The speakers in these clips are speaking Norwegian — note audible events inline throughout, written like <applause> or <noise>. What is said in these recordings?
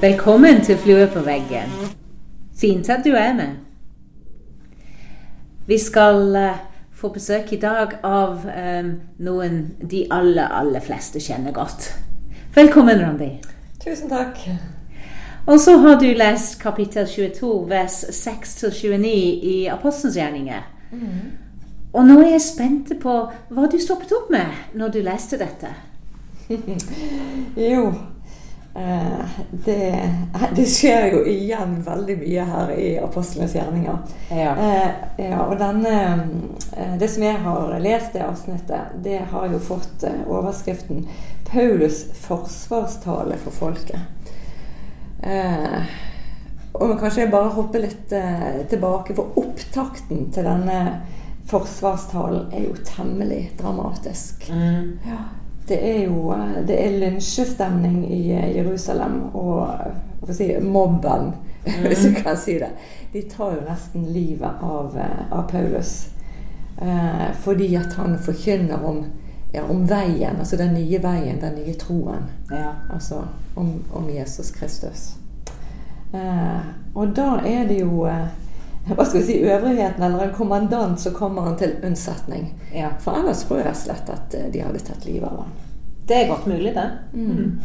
Velkommen til Flue på veggen. Fint at du er med. Vi skal eh, få besøk i dag av um, noen de aller, aller fleste kjenner godt. Velkommen, Randi. Tusen takk. Og så har du lest kapittel 22, vers 6-29 i Apostelens gjerninger. Og nå er jeg spent på hva du stoppet opp med når du leste dette. <laughs> Jo, eh, det, det skjer jo igjen veldig mye her i apostlenes gjerninger. Ja. Eh, ja, og denne, eh, det som jeg har lest det avsnittet, det har jo fått overskriften 'Paulus forsvarstale for folket'. Og kanskje jeg bare hopper litt tilbake, for opptakten til denne forsvarstalen er jo temmelig dramatisk. Mm. Ja, det er jo eh, det er lynsjestemning i eh, Jerusalem, og eh, si, mobben, <laughs> hvis du kan si det, de tar jo nesten livet av, av Paulus. Eh, fordi at han forkynner om, ja, om veien, altså den nye veien, den nye troen. Ja. Altså om, om Jesus Kristus. Eh, og da er det jo eh, hva skal vi si, øvrigheten eller en kommandant så kommer han til unnsetning. ja. For ellers tror jeg rett og slett at eh, de hadde tatt livet av ham. Det er godt mulig, det. Mm.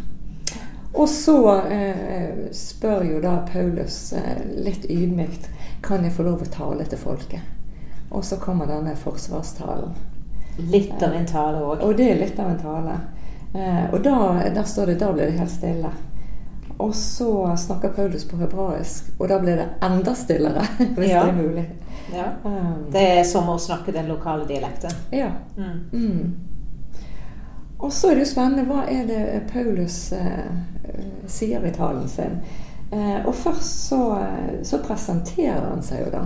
Og så eh, spør jo da Paulus eh, litt ydmykt kan jeg få lov å tale til folket. Og så kommer denne forsvarstalen. Litt av en tale òg. Og det er litt av en tale. Eh, og da, der står det da blir det helt stille. Og så snakker Paulus på hebraisk, og da blir det enda stillere, <laughs> hvis Ja. det er mulig. Ja. Um, Det er som å snakke den lokale dialekten. ja. Mm. Mm. Og så er det jo spennende hva er det Paulus eh, sier i talen sin. Eh, og først så, så presenterer han seg jo da.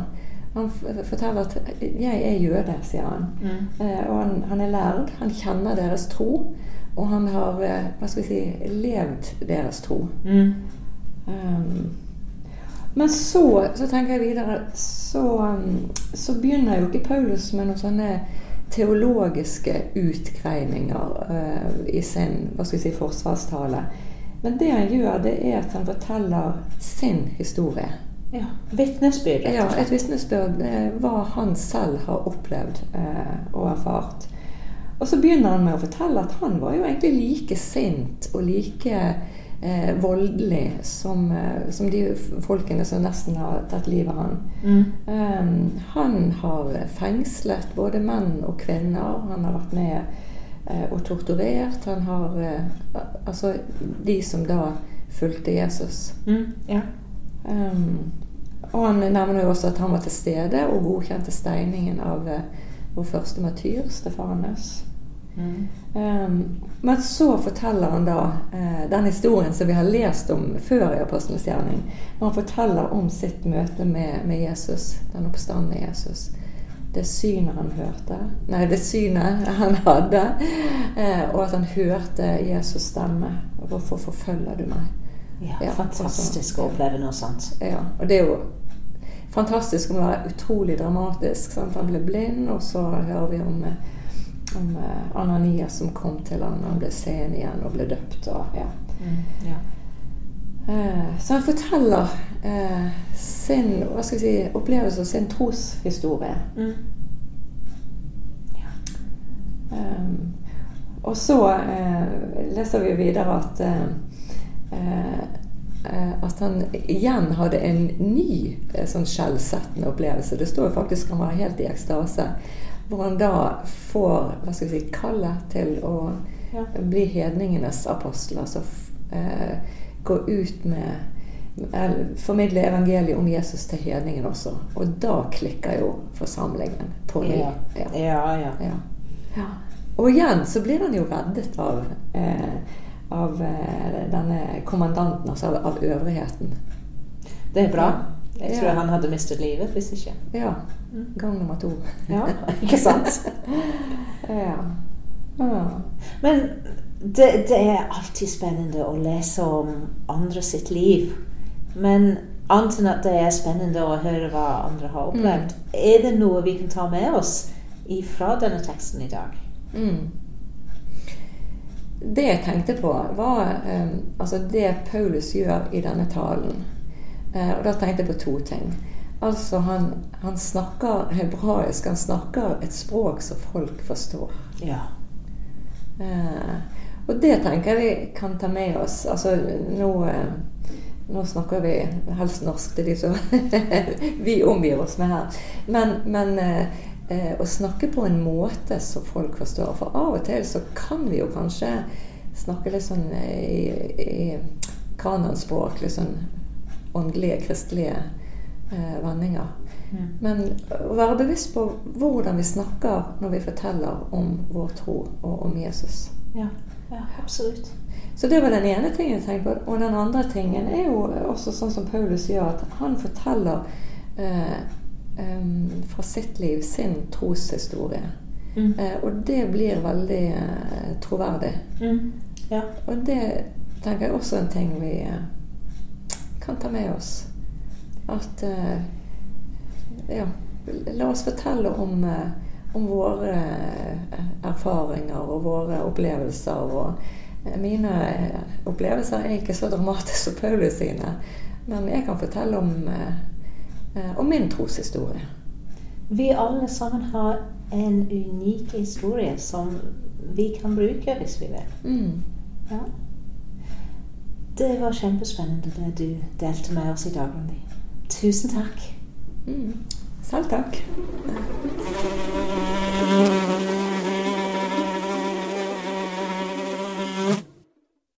Han forteller at 'jeg er jøde', sier han. Mm. Eh, og han, han er lærd, han kjenner deres tro, og han har eh, hva skal vi si, levd deres tro. Mm. Um, men så, så tenker jeg videre så, um, så begynner jo ikke Paulus med noen sånne teologiske utgreininger uh, i sin hva skal jeg si, forsvarstale. Men det han gjør, det er at han forteller sin historie. Ja. Vitnesbyrd, Ja, et vitnesbyrd eh, hva han selv har opplevd uh, og erfart. Og så begynner han med å fortelle at han var jo egentlig like sint og like eh, voldelig som, eh, som de folkene som nesten har tatt livet av han. Mm. Um, han har fengslet både menn og kvinner. Han har vært med eh, og torturert. Han har eh, Altså de som da fulgte Jesus. Mm. Ja. Um, og han nevner jo også at han var til stede og godkjente steiningen av eh, vår første matyr, Stefanes. Mm. Um, men så forteller han da uh, den historien som vi har lest om før i Apostlenes gjerning. Når han forteller om sitt møte med, med Jesus, den oppstandende Jesus. Det synet han hørte Nei, det synet han hadde. Uh, og at han hørte Jesus stemme. 'Hvorfor forfølger du meg?' ja. Ja, Fantastisk å oppleve noe sånt. Ja, og det er jo fantastisk om å være utrolig dramatisk. Sant? Han ble blind, og så hører vi om, eh, om eh, Ananias som kom til han, han ble sen igjen og ble døpt. Og, ja. Mm. Ja. Eh, Så han forteller eh, sin hva skal jeg si, opplevelse og sin troshistorie. Mm. Um, og så eh, leser vi videre at at han igjen hadde en ny eh, sånn skjellsettende opplevelse. Det står jo faktisk han var helt i ekstase. Hvor han da får hva skal vi si, kallet til å Ja. bli hedningenes apostel. Altså eh, gå ut med eller Formidle evangeliet om Jesus til hedningen også. Og da klikker jo forsamlingen på ny. Ja. Ja. Ja, ja. Ja. Ja. Og igjen så blir han jo reddet av, eh, av eh, denne kommandanten, altså av, av øvrigheten. Det er bra. Jeg tror Ja. han hadde mistet livet hvis ikke. Ja. Mm. Gang nummer to. Ja, <laughs> ikke sant? ja. ja. Men det, det er alltid spennende å lese om andre sitt liv. Men annet enn at det er spennende å høre hva andre har opplevd, er det noe vi kan ta med oss fra denne teksten i dag? Mm. Det jeg tenkte på, var eh, altså det Paulus gjør i denne talen. Eh, og da tenkte jeg på to ting. Altså han, han, snakker hebraisk. Han snakker et språk som folk forstår. Ja. Eh, og det tenker jeg vi kan ta med oss. Altså nå, eh, nå snakker vi helst norsk til de som <laughs> vi omgir oss med her. Men, men eh, eh, å snakke på en måte som folk forstår. For av og til så kan vi jo kanskje snakke litt sånn i, i kanonspråk. Litt sånn åndelige, kristelige eh, vendinger. Ja. Men å være bevisst på hvordan vi snakker når vi forteller om vår tro og om Jesus. Ja, ja absolutt. Så det var den ene tingen jeg tenkte på. Og den andre tingen er jo også sånn som Paulus gjør, at han forteller eh, um, fra sitt liv, sin troshistorie. Mm. Uh, og det blir veldig uh, troverdig. Mm. Ja. Og det tenker jeg også er en ting vi uh, kan ta med oss. At ja, la oss fortelle om, om våre erfaringer og våre opplevelser. Og mine opplevelser er ikke så dramatiske som Paulus sine. Men jeg kan fortelle om og min troshistorie. Vi alle sammen har en unik historie som vi kan bruke hvis vi vil. Mm. Ja. Det var kjempespennende det du delte med oss i dag, Randi. Tusen takk. Mm. Selv takk.